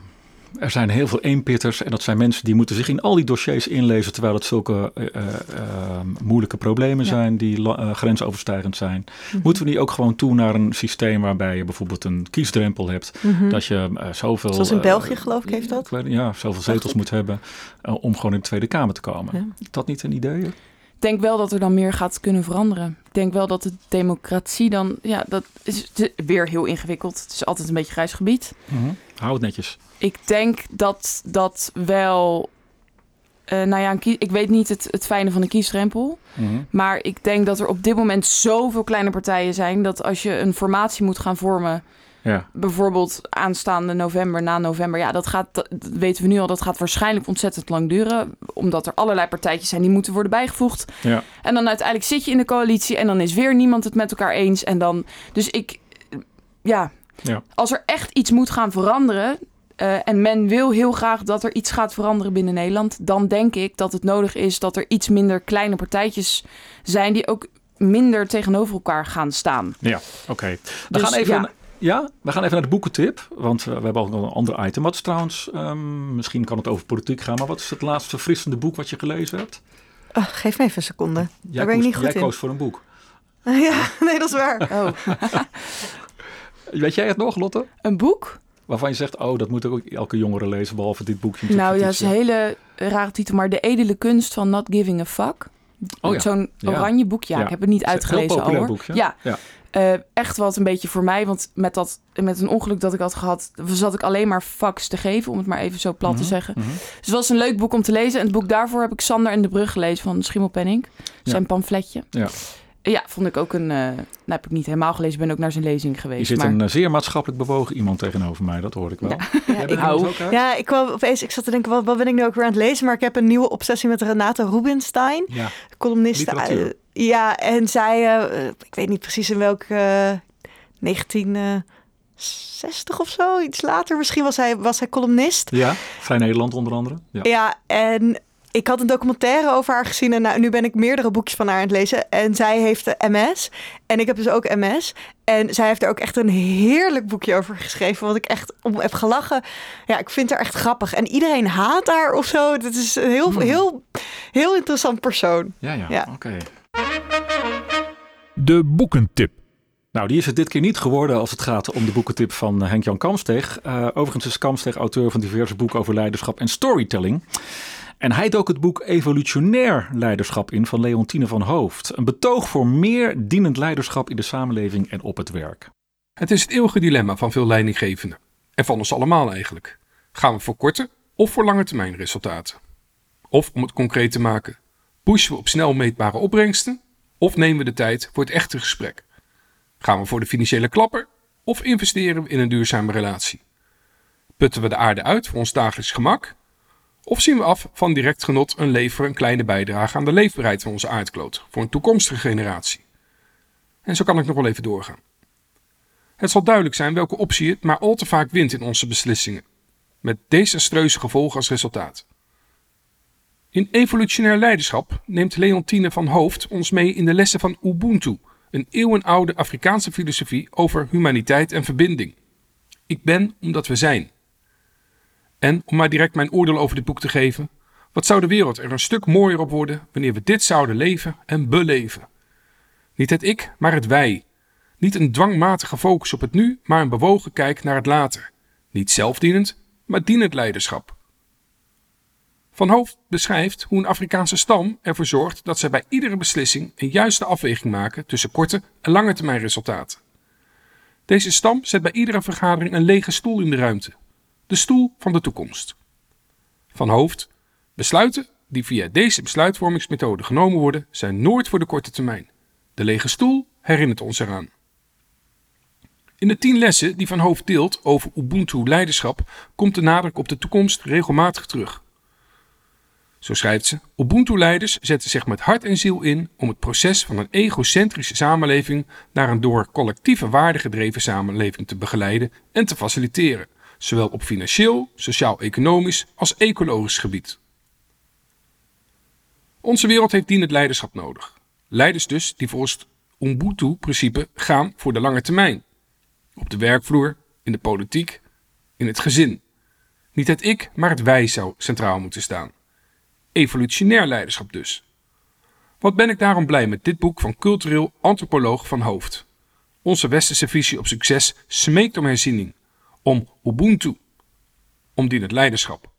Er zijn heel veel eenpitters en dat zijn mensen die moeten zich in al die dossiers inlezen terwijl het zulke eh, eh, eh, moeilijke problemen Ja. zijn die la- eh, grensoverstijgend zijn. Moeten we niet ook gewoon toe naar een systeem waarbij je bijvoorbeeld een kiesdrempel hebt, dat je zoveel... Zoals in België, geloof ik, heeft dat. Ja, zoveel zetels moet hebben om gewoon in de Tweede Kamer te komen. Ja. Is dat niet een idee? Ik denk wel dat er dan meer gaat kunnen veranderen. Ik denk wel dat de democratie dan, ja, dat is weer heel ingewikkeld. Het is altijd een beetje grijs gebied. Hou het netjes. Ik denk dat dat wel. eh, nou ja, ik weet niet het, het fijne van een kiesdrempel. Maar ik denk dat er op dit moment zoveel kleine partijen zijn. dat als je een formatie moet gaan vormen. Ja, bijvoorbeeld aanstaande november, na november. Ja, dat gaat, dat weten we nu al, dat gaat waarschijnlijk ontzettend lang duren. Omdat er allerlei partijtjes zijn die moeten worden bijgevoegd. ja. En dan uiteindelijk zit je in de coalitie en dan is weer niemand het met elkaar eens. En dan, dus ik, ja, Ja. als er echt iets moet gaan veranderen. Eh, en men wil heel graag dat er iets gaat veranderen binnen Nederland. Dan denk ik dat het nodig is dat er iets minder kleine partijtjes zijn. die ook minder tegenover elkaar gaan staan. ja. oké. We Dus, gaan even... ja. Ja. we gaan even naar de boekentip. Want eh, we hebben ook nog een ander item. Wat is trouwens, ehm, misschien kan het over politiek gaan, maar wat is het laatste verfrissende boek wat je gelezen hebt? Oh, geef me even een seconde. Jij, Daar ben ik koos, niet goed jij in. koos voor een boek. ja, nee, dat is waar. Oh, Weet jij het nog, Lotte? een boek? Waarvan je zegt, oh, dat moet ook elke jongere lezen, behalve dit boekje. Nou ja, dat is een hele rare titel. Maar De Edele Kunst van Not Giving a Fuck. Oh ja. Zo'n oranje boek. Ja, Ja. ik heb het niet uitgelezen al hoor. boekje. Ja, Ja. Eh, echt wat een beetje voor mij. Want met, dat, met een ongeluk dat ik had gehad, zat ik alleen maar fax te geven. Om het maar even zo plat te Mhm, zeggen. mhm. Dus het was een leuk boek om te lezen. En het boek daarvoor heb ik Sander en de Brug gelezen van Schimmelpenning. Zijn pamfletje. Ja. Ja, vond ik ook een... eh nou, heb ik niet helemaal gelezen. ben ook naar zijn lezing Je geweest. zit maar... een eh, zeer maatschappelijk bewogen iemand tegenover mij, dat hoor ik wel. Ja, ik, hou. ja, ik kwam opeens, ik zat te denken, wat, wat ben ik nu ook weer aan het lezen? Maar ik heb een nieuwe obsessie met Renate Rubinstein, Ja. columniste. Ja, en zij, eh, ik weet niet precies in welk, eh 1960 of zo, iets later misschien was hij, was hij columnist. Ja, Vrij Nederland onder andere. Ja. Ja, en ik had een documentaire over haar gezien en nou, nu ben ik meerdere boekjes van haar aan het lezen. En zij heeft de MS en ik heb dus ook MS. En zij heeft er ook echt een heerlijk boekje over geschreven, wat ik echt om heb gelachen. Ja, ik vind haar echt grappig. En iedereen haat haar of zo. Het is een heel, Hmm. heel, heel interessant persoon. Ja, ja, Ja. oké. De boekentip. Nou, die is het dit keer niet geworden als het gaat om de boekentip van eh, Henk-Jan Kamsteeg. Eh, overigens is Kamsteeg auteur van diverse boeken over leiderschap en storytelling. En hij dook het boek Evolutionair Leiderschap in van Leontine van Hoofd. Een betoog voor meer dienend leiderschap in de samenleving en op het werk. Het is het eeuwige dilemma van veel leidinggevenden. En van ons allemaal eigenlijk. Gaan we voor korte of voor lange termijn resultaten? Of om het concreet te maken, pushen we op snel meetbare opbrengsten? Of nemen we de tijd voor het echte gesprek? Gaan we voor de financiële klapper? Of investeren we in een duurzame relatie? Putten we de aarde uit voor ons dagelijks gemak? Of zien we af van direct genot en leveren een kleine bijdrage aan de leefbaarheid van onze aardkloot voor een toekomstige generatie? En zo kan ik nog wel even doorgaan. Het zal duidelijk zijn welke optie het maar al te vaak wint in onze beslissingen, met desastreuze gevolgen als resultaat. In evolutionair leiderschap neemt Leontine van Hoofd ons mee in de lessen van Ubuntu, Een eeuwenoude Afrikaanse filosofie over humaniteit en verbinding. Ik ben omdat we zijn. En om maar direct mijn oordeel over dit boek te geven, wat zou de wereld er een stuk mooier op worden wanneer we dit zouden leven en beleven? Niet het ik, maar het wij. Niet een dwangmatige focus op het nu, maar een bewogen kijk naar het later. Niet zelfdienend, maar dienend leiderschap. Van Hoofd beschrijft hoe een Afrikaanse stam ervoor zorgt dat zij bij iedere beslissing een juiste afweging maken tussen korte en lange termijn resultaten. Deze stam zet bij iedere vergadering een lege stoel in de ruimte. De stoel van de toekomst. Van Hoofd Besluiten die via deze besluitvormingsmethode genomen worden, zijn nooit voor de korte termijn. De lege stoel herinnert ons eraan. In de tien lessen die Van Hoofd deelt over Ubuntu-leiderschap komt de nadruk op de toekomst regelmatig terug. Zo schrijft ze: Ubuntu-leiders zetten zich met hart en ziel in om het proces van een egocentrische samenleving naar een door collectieve waarden gedreven samenleving te begeleiden en te faciliteren, zowel op financieel, sociaal-economisch als ecologisch gebied. Onze wereld heeft dienend leiderschap nodig. Leiders dus die volgens het Ubuntu-principe gaan voor de lange termijn. Op de werkvloer, in de politiek, in het gezin. Niet het ik, maar het wij zou centraal moeten staan. Evolutionair leiderschap dus. Wat ben ik daarom blij met dit boek van cultureel antropoloog van Hoofd. Onze westerse visie op succes smeekt om herziening, om Ubuntu, om dienend leiderschap.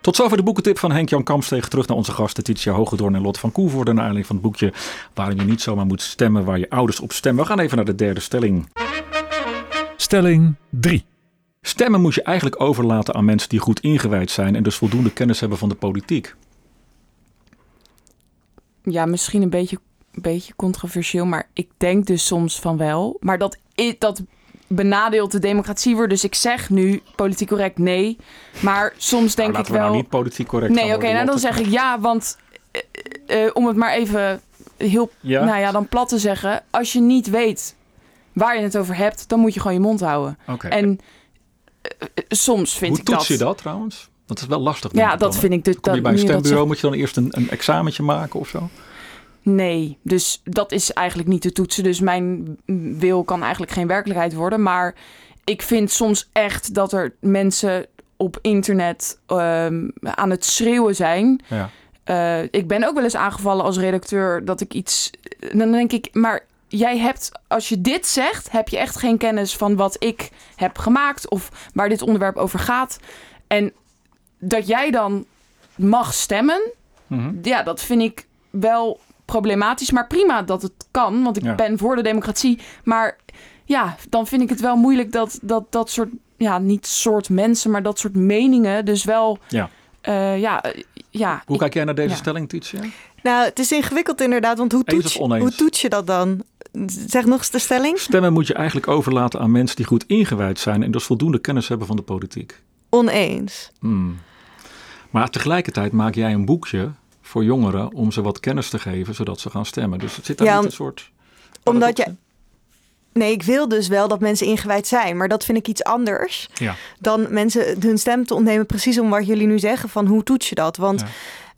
Tot zover de boekentip van Henk-Jan Kamsteeg. Terug naar onze gasten Titia Hogedoorn en Lot van Koevoorde. Naar aanleiding van het boekje waarin je niet zomaar moet stemmen waar je ouders op stemmen. We gaan even naar de derde stelling. Stelling 3. Stemmen moet je eigenlijk overlaten aan mensen die goed ingewijd zijn en dus voldoende kennis hebben van de politiek. Ja, misschien een beetje, een beetje controversieel, maar ik denk dus soms van wel. Maar dat, dat benadeelt de democratie wordt. Dus ik zeg nu politiek correct nee. Maar soms denk Nou, ik we wel. nou niet politiek correct nee, oké, nou dan zeg ik ja, want eh, eh, om het maar even heel, Ja? nou ja, dan plat te zeggen. Als je niet weet waar je het over hebt, dan moet je gewoon je mond houden. Oké. En eh, soms vind Hoe ik toets dat. je dat trouwens? Dat is wel lastig. Ja, dat dan, vind ik dus. Kom dat, je bij een dat stembureau, moet je dan eerst een, een examentje maken of zo? Nee, dus dat is eigenlijk niet te toetsen. Dus mijn wil kan eigenlijk geen werkelijkheid worden. Maar ik vind soms echt dat er mensen op internet ehm, aan het schreeuwen zijn. Ja. Eh, ik ben ook wel eens aangevallen als redacteur dat ik iets. Dan denk ik, maar jij hebt, als je dit zegt, heb je echt geen kennis van wat ik heb gemaakt of waar dit onderwerp over gaat. En dat jij dan mag stemmen, Mhm. ja, dat vind ik wel problematisch. Maar prima dat het kan, want ik Ja. ben voor de democratie. Maar ja, dan vind ik het wel moeilijk dat dat, dat soort, ja, niet soort mensen, maar dat soort meningen dus wel. Ja. eh, ja, eh, ja. Hoe ik- kijk jij naar deze ja. stelling, Tietje? Nou, het is ingewikkeld inderdaad, want hoe toets, hoe toets je dat dan? Zeg nog eens de stelling. Stemmen moet je eigenlijk overlaten aan mensen die goed ingewijd zijn en dus voldoende kennis hebben van de politiek. Oneens. Hmm. Maar tegelijkertijd maak jij een boekje voor jongeren om ze wat kennis te geven, zodat ze gaan stemmen. Dus het zit daar Ja, niet een soort... Omdat je... Nee, ik wil dus wel dat mensen ingewijd zijn. Maar dat vind ik iets anders? Ja. dan mensen hun stem te ontnemen. Precies om wat jullie nu zeggen van hoe toets je dat? Want Ja.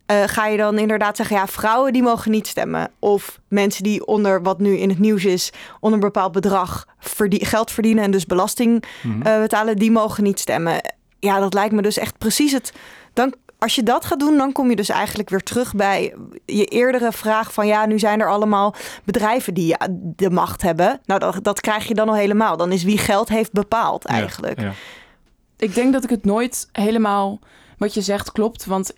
eh, ga je dan inderdaad zeggen... ja, vrouwen die mogen niet stemmen. Of mensen die onder, wat nu in het nieuws is... onder een bepaald bedrag geld verdienen... en dus belasting Mhm. eh, betalen, die mogen niet stemmen. Ja, dat lijkt me dus echt precies het... Dan, als je dat gaat doen, dan kom je dus eigenlijk weer terug bij je eerdere vraag van ja, nu zijn er allemaal bedrijven die de macht hebben. Nou, dat, dat krijg je dan al helemaal. Dan is wie geld heeft bepaald eigenlijk. Ja, Ik denk dat ik het nooit helemaal wat je zegt klopt. Want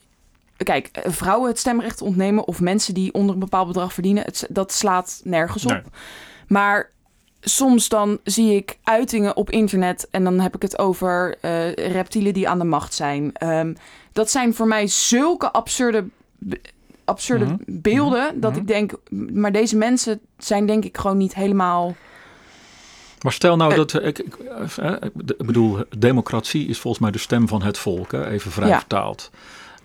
kijk, vrouwen het stemrecht ontnemen of mensen die onder een bepaald bedrag verdienen, het, dat slaat nergens op. Nee. Maar soms dan zie ik uitingen op internet en dan heb ik het over eh, reptielen die aan de macht zijn. Ehm, dat zijn voor mij zulke absurde, absurde Mhm. beelden dat Mhm. ik denk, maar deze mensen zijn denk ik gewoon niet helemaal. Maar stel nou Eh. dat, ik, ik, eh, de- ik bedoel, democratie is volgens mij de stem van het volk, hè, even vrij Ja. vertaald.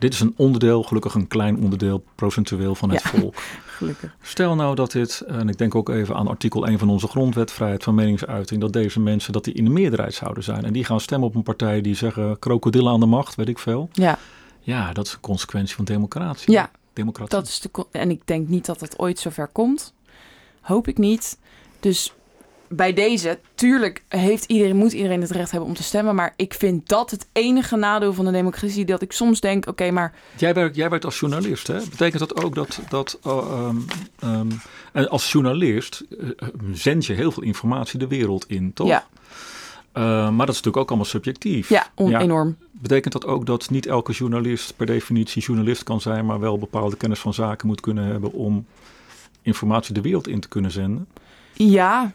Dit is een onderdeel, gelukkig een klein onderdeel, procentueel van het Ja. volk. Gelukkig. Stel nou dat dit, en ik denk ook even aan artikel 1 van onze grondwet, vrijheid van meningsuiting, dat deze mensen dat die in de meerderheid zouden zijn. En die gaan stemmen op een partij die zeggen krokodillen aan de macht, weet ik veel. Ja, Ja, dat is een consequentie van democratie. ja Democratie. dat is de. En ik denk niet dat het ooit zover komt. Hoop ik niet. Dus bij deze, tuurlijk heeft iedereen, moet iedereen het recht hebben om te stemmen. Maar ik vind dat het enige nadeel van de democratie. Dat ik soms denk, oké, maar Jij werkt, jij werkt als journalist, hè? Betekent dat ook dat, dat en als journalist eh, zend je heel veel informatie de wereld in, toch? ja, Eh, maar dat is natuurlijk ook allemaal subjectief. ja, Ja. enorm. Betekent dat ook dat niet elke journalist per definitie journalist kan zijn, maar wel bepaalde kennis van zaken moet kunnen hebben om informatie de wereld in te kunnen zenden? Ja,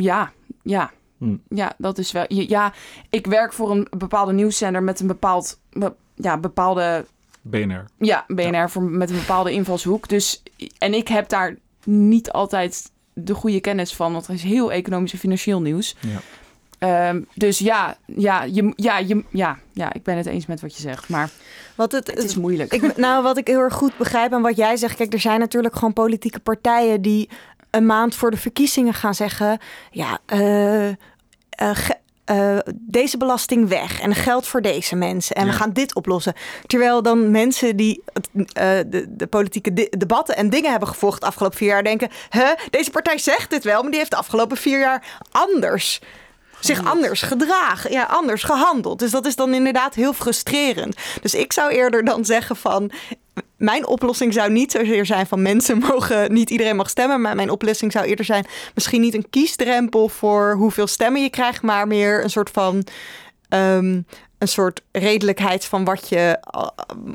ja, ja. Hm. Ja, dat is wel. Ja, ik werk voor een bepaalde nieuwszender met een bepaald, be- ja, bepaalde BNR. Ja, BNR voor, met een bepaalde invalshoek. Dus, en ik heb daar niet altijd de goede kennis van, want het is heel economisch en financieel nieuws. Ja. Ehm, dus ja, ja, je, ja, je, ja, ja, ik ben het eens met wat je zegt, maar Wat het, het is moeilijk. Ik, nou, wat ik heel erg goed begrijp en wat jij zegt, kijk, er zijn natuurlijk gewoon politieke partijen die een maand voor de verkiezingen gaan zeggen, ja, eh, eh, ge- eh, deze belasting weg en geld voor deze mensen en we gaan dit oplossen. Terwijl dan mensen die de, de politieke debatten en dingen hebben gevolgd de afgelopen vier jaar denken, hè, deze partij zegt dit wel, maar die heeft de afgelopen vier jaar anders zich anders gedragen, ja, anders gehandeld. Dus dat is dan inderdaad heel frustrerend. Dus ik zou eerder dan zeggen van mijn oplossing zou niet zozeer zijn van mensen mogen, niet iedereen mag stemmen, maar mijn oplossing zou eerder zijn misschien niet een kiesdrempel voor hoeveel stemmen je krijgt, maar meer een soort van ehm, een soort redelijkheid van wat je,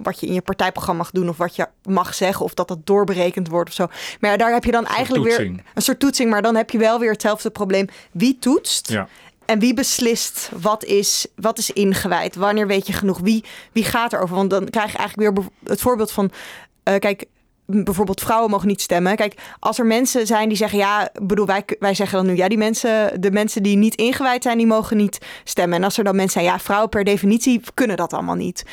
wat je in je partijprogramma mag doen of wat je mag zeggen of dat dat doorberekend wordt of zo. Maar ja, daar heb je dan eigenlijk weer een soort toetsing, maar dan heb je wel weer hetzelfde probleem. Wie toetst? Ja. En wie beslist wat is, wat is ingewijd? Wanneer weet je genoeg? Wie, wie gaat erover? Want dan krijg je eigenlijk weer het voorbeeld van... eh, kijk, bijvoorbeeld vrouwen mogen niet stemmen. Kijk, als er mensen zijn die zeggen... ja, bedoel, wij, wij zeggen dan nu... ja, die mensen, de mensen die niet ingewijd zijn... die mogen niet stemmen. En als er dan mensen zijn... ja, vrouwen per definitie kunnen dat allemaal niet.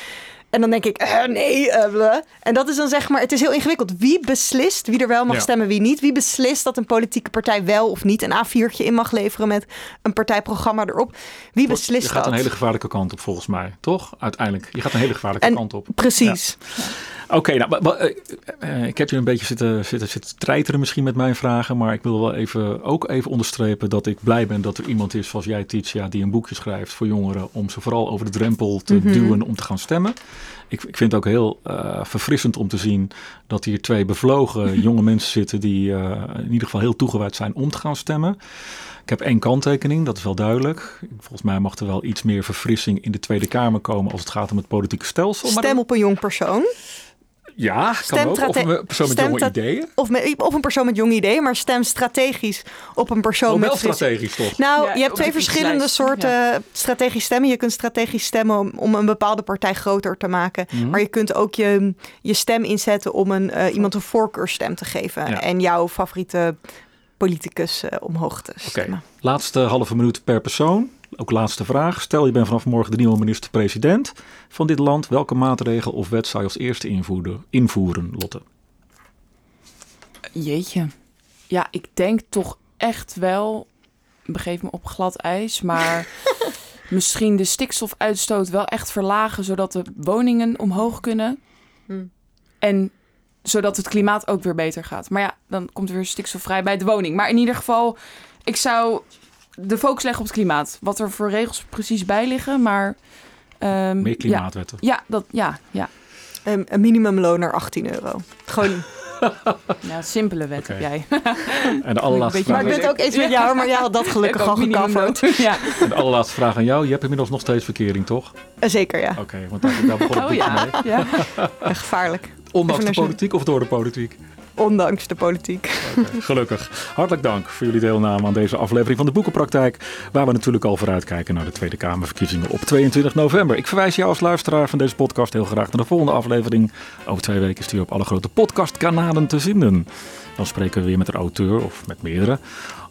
En dan denk ik, eh, nee. eh, en dat is dan zeg maar, het is heel ingewikkeld. Wie beslist wie er wel mag Ja. stemmen, wie niet? Wie beslist dat een politieke partij wel of niet een A4'tje in mag leveren met een partijprogramma erop? Wie beslist Je gaat dat? een hele gevaarlijke kant op, volgens mij. Toch? Uiteindelijk. Je gaat een hele gevaarlijke En- kant op. Precies. Oké, nou, maar- maar, eh, eh, ik heb je een beetje zitten, zitten, zitten treiteren misschien met mijn vragen. Maar ik wil wel even, ook even onderstrepen dat ik blij ben dat er iemand is zoals jij, Titia, die een boekje schrijft voor jongeren. Om ze vooral over de drempel te Mhm. duwen om te gaan stemmen. Ik, ik vind het ook heel eh, verfrissend om te zien dat hier twee bevlogen jonge mensen zitten die in ieder geval heel toegewijd zijn om te gaan stemmen. Ik heb één kanttekening, dat is wel duidelijk. Volgens mij mag er wel iets meer verfrissing in de Tweede Kamer komen als het gaat om het politieke stelsel. Maar Stem op een jong persoon. Ja, kan ook. Of een persoon met jonge ideeën. Of, met, of een persoon met jonge ideeën, maar stem strategisch op een persoon Oh, met strategisch toch? Nou, Ja, je hebt twee de verschillende soorten strategisch stemmen. Je kunt strategisch stemmen om, om een bepaalde partij groter te maken. Mhm. Maar je kunt ook je, je stem inzetten om een, eh, iemand een voorkeurstem te geven. Ja. En jouw favoriete politicus eh, omhoog te Oké, stemmen. laatste halve minuut per persoon. Ook laatste vraag. Stel je bent vanaf morgen de nieuwe minister-president van dit land. Welke maatregel of wet zou je als eerste invoeren, invoeren Lotte? Jeetje. Ja, ik denk toch echt wel, begeef me op glad ijs, maar misschien de stikstofuitstoot wel echt verlagen, zodat de woningen omhoog kunnen. Hmm. En zodat het klimaat ook weer beter gaat. Maar ja, dan komt er weer stikstofvrij bij de woning. Maar in ieder geval, ik zou de focus leggen op het klimaat. Wat er voor regels precies bij liggen, maar... ehm, Meer ja, klimaatwetten. ja, dat, ja, ja. Een, een minimumloon naar 18 euro. Gewoon. ja, simpele wet heb jij. En de allerlaatste, Beetje Maar vraag, ik ben het ook eens met jou, maar jij had dat gelukkig al gecoverd. Ja. en de allerlaatste vraag aan jou. Je hebt inmiddels nog steeds verkering, toch? Eh, Zeker, ja. Oké, want daar, daar begon ik Oh mee. ja, ja. Gevaarlijk. Ondanks de politiek of door de politiek? Ondanks de politiek. Gelukkig. Hartelijk dank voor jullie deelname aan deze aflevering van de Boekenpraktijk. Waar we natuurlijk al vooruitkijken naar de Tweede Kamerverkiezingen op 22 november. Ik verwijs jou als luisteraar van deze podcast heel graag naar de volgende aflevering. Over twee weken is die op alle grote podcastkanalen te vinden. Dan spreken we weer met een auteur of met meerdere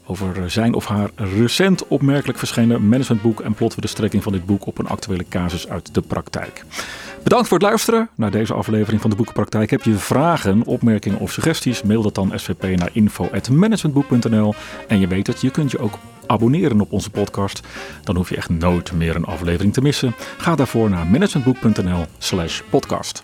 over zijn of haar recent opmerkelijk verschenen managementboek en plotten we de strekking van dit boek op een actuele casus uit de praktijk. Bedankt voor het luisteren naar deze aflevering van de Boekenpraktijk. Heb je vragen, opmerkingen of suggesties? Mail dat dan svp naar info.managementboek.nl. En je weet het, je kunt je ook abonneren op onze podcast. Dan hoef je echt nooit meer een aflevering te missen. Ga daarvoor naar managementboek.nl slash podcast.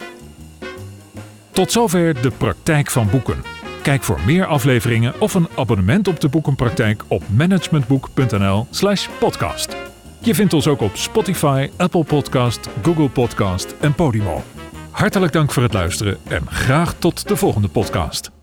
Tot zover de praktijk van boeken. Kijk voor meer afleveringen of een abonnement op de boekenpraktijk op managementboek.nl/slash podcast. Je vindt ons ook op Spotify, Apple Podcast, Google Podcast en Podimo. Hartelijk dank voor het luisteren en graag tot de volgende podcast.